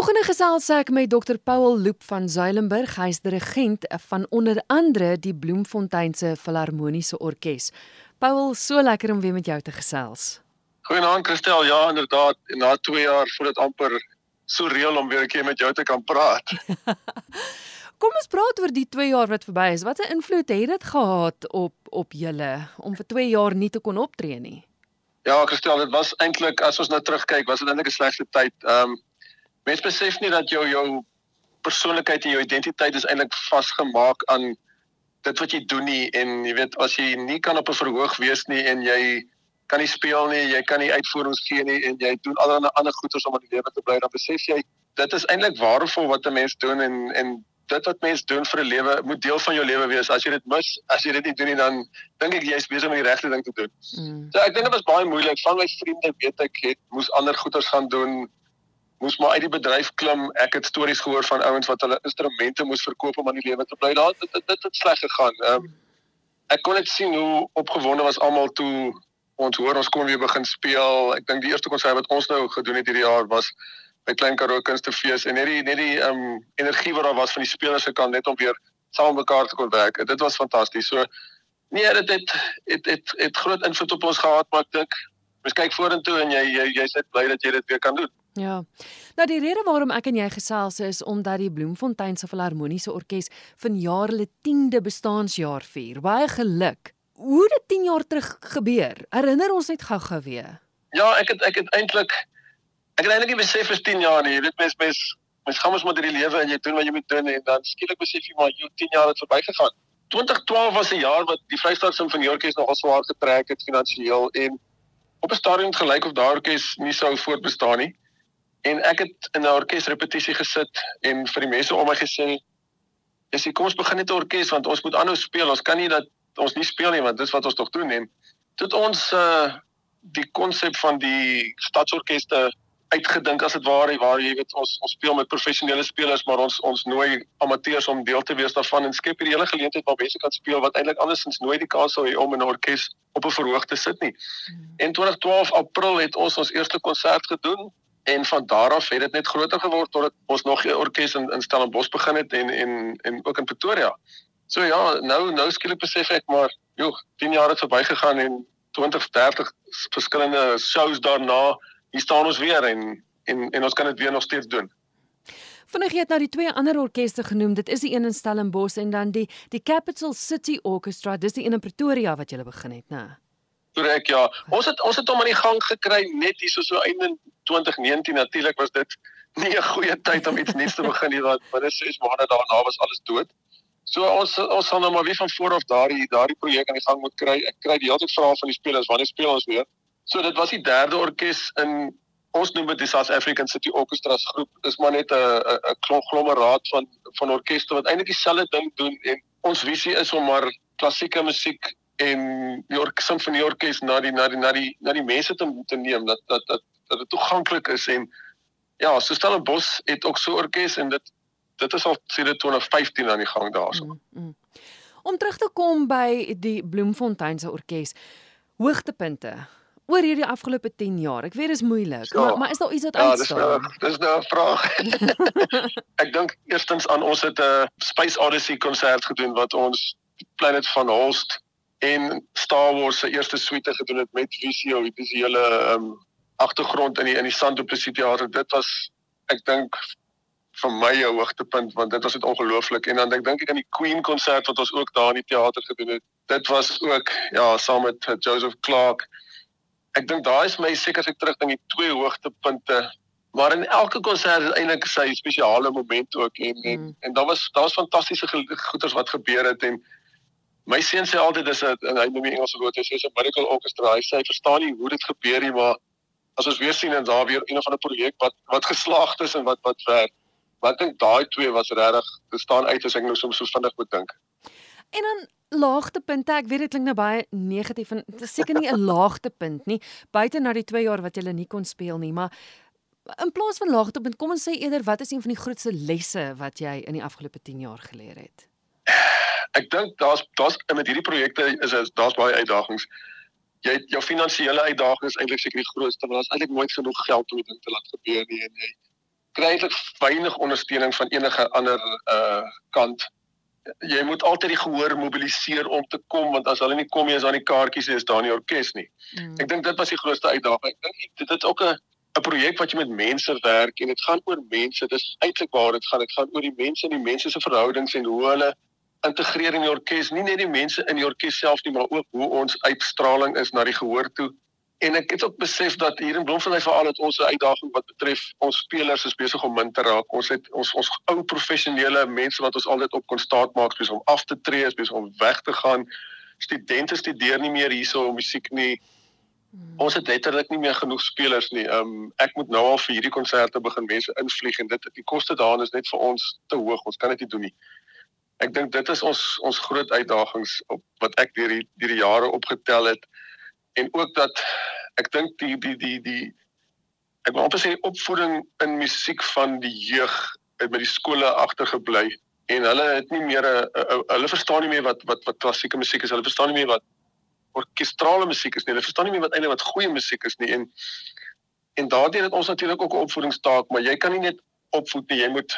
Volgende gesels ek met Dr Paul Loop van Zuilenburg, hy is die regent van onder andere die Bloemfontein se Filharmoniese Orkees. Paul, so lekker om weer met jou te gesels. Goeienaand Christel, ja inderdaad, na 2 jaar voel dit amper so reël om weer 'n keer met jou te kan praat. Kom ons praat oor die 2 jaar wat verby is. Wat 'n invloed het dit gehad op op julle om vir 2 jaar nie te kon optree nie? Ja, Christel, dit was eintlik as ons nou terugkyk, was dit eintlik 'n slegte tyd. Ehm um, mense besef nie dat jou jou persoonlikheid en jou identiteit is eintlik vasgemaak aan dit wat jy doen nie en jy weet as jy nie kan op 'n verhoog wees nie en jy kan nie speel nie, jy kan nie uitvoerings gee nie en jy doen allerlei ander goeders om in die lewe te bly, dan besef jy dit is eintlik waardevol wat 'n mens doen en en dit wat mens doen vir 'n lewe moet deel van jou lewe wees. As jy dit mis, as jy dit nie doen nie, dan dink ek jy's besig om die regte ding te doen. Mm. So ek dink dit was baie moeilik. Van my vriende weet ek het moes ander goeders gaan doen. Moes maar uit die bedryf klim. Ek het stories gehoor van ouens wat hulle instrumente moes verkoop om aan die lewe te bly. Daar dit dit het, het sleg gegaan. Ehm um, ek kon net sien hoe opgewonde was almal toe ons hoor ons kon weer begin speel. Ek dink die eerste konsert wat ons nou gedoen het hierdie jaar was by Klein Karoo Kunstefees en net die net die ehm um, energie wat daar was van die spelers se kant net om weer saam mekaar te kon werk. Dit was fantasties. So nee, dit het het het het groot invloed op ons gehad, maar ek dink mens kyk vorentoe en jy jy jy's net bly dat jy dit weer kan doen. Ja. Nou die rede waarom ek en jy gesels is omdat die Bloemfonteinse Filharmoniese Orkees vanjaar hulle 10de bestaanjaar vier. Baie geluk. Hoe dit 10 jaar terug gebeur. Herinner ons net gou-gou weer. Ja, ek het ek het eintlik ek het eintlik nie besef vir 10 jaar nie. Jy weet mens mens mens gaan mos met hierdie lewe en jy doen wat jy moet doen en dan skielik besef jy maar jou 10 jaar het verbygegaan. 2012 was 'n jaar wat die Vrystaat Simfonie Orkees nogal swaar getrek het finansiëel en op 'n stadium gelyk of daardie orkes nie sou voortbestaan nie. En ek het in 'n orkesrepetisie gesit en vir die mense om my gesê, "Dis kom ons begin net 'n orkes want ons moet aanhou speel. Ons kan nie dat ons nie speel nie want dis wat ons tog doen en dit ons uh die konsep van die stadsorkeste uitgedink as dit ware waar jy weet ons ons speel met professionele spelers maar ons ons nooi amateurs om deel te wees daarvan en skep hierdie hele geleentheid waar mense kan speel wat eintlik andersins nooit die kans sou hê om in 'n orkes op 'n verhoog te sit nie. Hmm. In 2012 April het ons ons eerste konsert gedoen en van daar af het dit net groter geword totdat ons nog 'n orkes in, in Stellenbosch begin het en en en ook in Pretoria. So ja, nou nou skielik besef ek maar, joh, 10 jaar het verbygegaan en 20, 30 verskillende shows daarna, hier staan ons weer en en en ons kan dit weer nog steeds doen. Vinnig het nou die twee ander orkeste genoem. Dit is die een in Stellenbosch en dan die die Capital City Orchestra. Dis die een in Pretoria wat jy begin het, né? Korrek, ja. Ons het ons het hom aan die gang gekry net hier so so einde 2019 natuurlik was dit nie 'n goeie tyd om iets nuuts te begin nie want binne 6 maande daarna was alles dood. So ons ons gaan nou maar weer van voor af daardie daardie projek aan die gang moet kry. Ek kry die hele tyd vrae van die spelers wanneer speel ons weer. So dit was die derde orkes in ons noem dit die South African City Orchestras groep. Dis maar net 'n 'n konglomeraat van van orkeste wat eintlik dieselfde ding doen en ons visie is om maar klassieke musiek en die ork simfonieorkes na die na die na die na die mense te te neem dat dat dat dat dit toeganklik is en ja, so Stellenbosch het ook so orkes en dit dit is al sedert 2015 aan die gang daarso. Mm, mm. Om terug te kom by die Bloemfontein se orkes. Hoogtepunte oor hierdie afgelope 10 jaar. Ek weet dit is moeilik, ja, maar maar is daar iets wat ja, uitstaan? Ja, dis nou 'n vraag. ek dink eerstens aan ons het 'n Space Odyssey konsert gedoen wat ons Planet van Holst en Star Wars se eerste suite gedoen het met visio, die visuele ehm um, agtergrond in die in die Sandoplisie teater. Dit was ek dink vir my 'n hoogtepunt want dit was net ongelooflik en dan ek dink ek aan die Queen konsert wat ons ook daar in die teater gedoen het. Dit was ook ja, saam met uh, Joseph Clark. Ek dink daai is my seker ek terug aan die twee hoogtepunte. Maar in elke konsert is eintlik sy spesiale moment ook en mm. en, en daar was daar was fantastiese goeders wat gebeur het en my seun sê altyd dis 'n hy noem die Engelse woord hy sê 'n miracle orchestra. Hy sê hy verstaan nie hoe dit gebeur nie, maar as ons weer sien en daar weer een of ander projek wat wat geslaagd is en wat wat werk Maar ek dink daai twee was regtig te staan uit as ek nou soms so vinnig moet dink. En dan laagtepunte, ek weet dit klink nou baie negatief en dit is seker nie 'n laagtepunt nie, buite na die 2 jaar wat jy nie kon speel nie, maar in plaas van laagtepunt, kom ons sê eerder wat is een van die grootste lesse wat jy in die afgelope 10 jaar geleer het? Ek dink daar's daar's met hierdie projekte is daar's baie uitdagings. Jy jou finansiële uitdagings is eintlik seker die grootste, want daar's eintlik nooit genoeg geld om dit te laat gebeur nie en jy kry eintlik weinig ondersteuning van enige ander uh kant. Jy moet altyd die gehoor mobiliseer om te kom want as hulle nie kom nie is daar nie kaartjies nie is daar nie orkes nie. Mm. Ek dink dit was die grootste uitdaging. Ek dink dit is ook 'n 'n projek wat jy met mense werk en dit gaan oor mense. Dis eintlik waar dit gaan. Dit gaan oor die mense en die mense se verhoudings en hoe hulle integreer in die orkes. Nie net die mense in die orkes self nie, maar ook hoe ons uitstraling is na die gehoor toe En ek het ook besef dat hier in Bloemfontein veral het ons 'n uitdaging wat betref ons spelers is besig om min te raak. Ons het ons ons ou professionele mense wat ons altyd op kon staat maak spesiaal om af te tree, spesiaal om weg te gaan. Studente studeer nie meer hierso om musiek nie. Hmm. Ons het letterlik nie meer genoeg spelers nie. Um ek moet nou al vir hierdie konserte begin mense invlieg en dit die koste daarin is net vir ons te hoog. Ons kan dit nie doen nie. Ek dink dit is ons ons groot uitdagings op wat ek deur die deur die jare opgetel het. En ook dat ek dink die die die die ek wil amper sê opvoeding in musiek van die jeug het by die skole agtergebly. En hulle het nie meer 'n hulle verstaan nie meer wat wat wat klassieke musiek is. Hulle verstaan nie meer wat orkestrale musiek is nie. Hulle verstaan nie meer wat eintlik wat goeie musiek is nie. En en daardie het ons natuurlik ook 'n opvoedingstaak maar jy kan nie net opvoed nie. Jy moet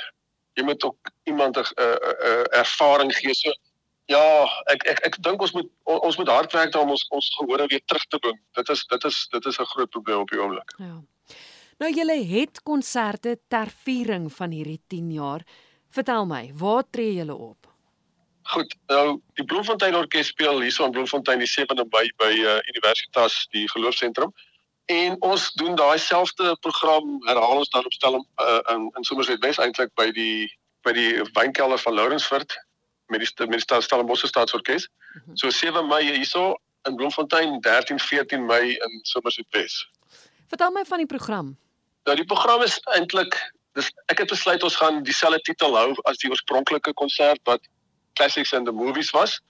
jy moet ook iemand 'n ervaring gee so Ja, ek ek ek dink ons moet ons moet hard werk om ons ons gehore weer terug te bring. Dit is dit is dit is 'n groot probleem op die oomblik. Ja. Nou julle het konserte ter viering van hierdie 10 jaar. Vertel my, waar tree julle op? Goed, nou die Bloemfontein Orkees speel hierso in Bloemfontein die 7de Mei by uh, Universitas die Geloofsentrum. En ons doen daai selfde program herhaal ons dan op stel uh, in in Somerset West eintlik by die by die wynkelder van Lourensfort met die met die Stellenbosch Staatsorkes. -hmm. So 7 Mei hierso in Bloemfontein, 13 14 Mei in Somerset West. Vertel my van die program. Nou die program is eintlik dis ek het besluit ons gaan dieselfde titel hou as die oorspronklike konsert wat Classics and the Movies was.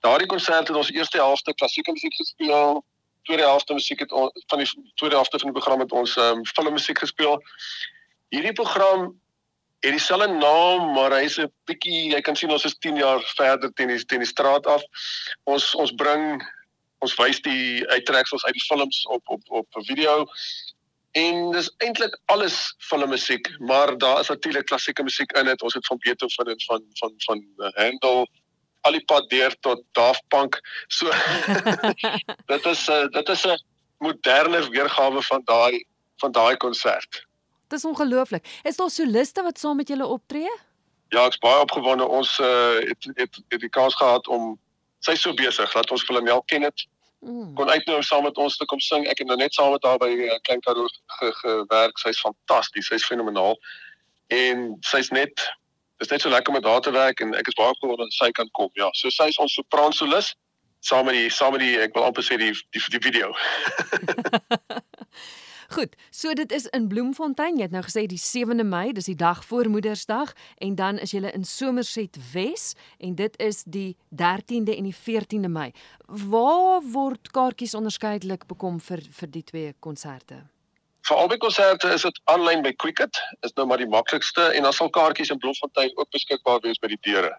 Daardie konsert het ons eerste helfte klassieke musiek gespeel, tweede helfte musiek het on, van die tweede helfte van die program het ons um, filmmusiek gespeel. Hierdie program het dieselfde naam, maar hy's 'n bietjie, jy kan sien ons is 10 jaar verder teen die teen die straat af. Ons ons bring ons wys die uittreksels uit die films op op op 'n video. En dis eintlik alles filmmusiek, maar daar is natuurlik klassieke musiek in dit. Ons het van Beethoven en van van van uh, Handel al die pad deur tot Daft Punk. So dit is 'n uh, dit is 'n moderne weergawe van daai van daai konsert. Dis ongelooflik. Is daar soliste wat saam met julle optree? Ja, ek's baie opgewonde. Ons uh, het, het het die kans gehad om sy so besig dat ons vir Lemel ken dit. Mm. Kon uitnooi saam met ons te kom sing. Ek het nou net saam met haar by uh, Klein Karoo gewerk. Sy's fantasties. Sy's fenomenaal. En sy's net dis net so lekker om haar te werk en ek is baie opgewonde dat sy kan kom. Ja, so sy's ons sopran solis saam met die saam met die ek wil amper sê die die, die video. Goed, so dit is in Bloemfontein. Jy het nou gesê die 7de Mei, dis die dag voor Moedersdag en dan is jy in Somerset Wes en dit is die 13de en die 14de Mei. Waar word kaartjies onderskeidelik bekom vir vir die twee konserte? Vir albei konserte is dit aanlyn by Quicket, is nou maar die maklikste en dan sal kaartjies in Bloemfontein ook beskikbaar wees by die deure.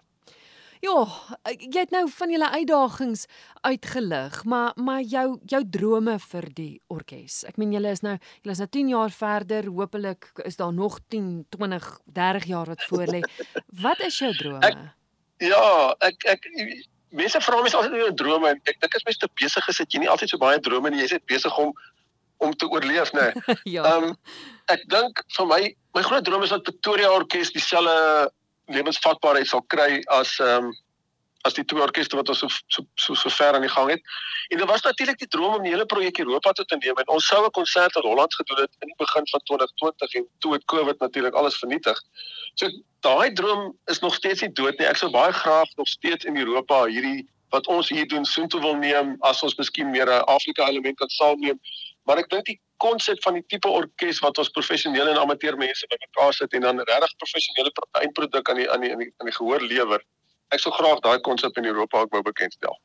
Ja, jy het nou van julle uitdagings uitgelig, maar maar jou jou drome vir die orkes. Ek meen julle is nou julle is nou 10 jaar verder, hopelik is daar nog 10, 20, 30 jaar wat voor lê. Wat is jou drome? Ek, ja, ek ek mense vra my altyd oor jou drome en ek dink as mens te besig is, het jy nie altyd so baie drome nie. Jy's net besig om om te oorleef, né? Nee. ja. Ehm um, ek dink vir my my groot droom is dat Pretoria Orkees dieselfde lewensvatbaarheid sal kry as ehm um, as die twee orkeste wat ons so so so, so ver aan die gang het. En dit was natuurlik die droom om die hele projek Europa toe te neem en ons sou 'n konsert in Holland gedoen het in die begin van 2020 en toe het COVID natuurlik alles vernietig. So daai droom is nog steeds nie dood nie. Ek sou baie graag nog steeds in Europa hierdie wat ons hier doen soontoe wil neem as ons miskien meer 'n Afrika element kan saamneem. Maar ek dink die konsep van die tipe orkes wat ons professionele en amateur mense bymekaar sit en dan regtig professionele eindproduk aan die aan die aan die, die gehoor lewer. Ek sou graag daai konsep in Europa ook wou bekendstel.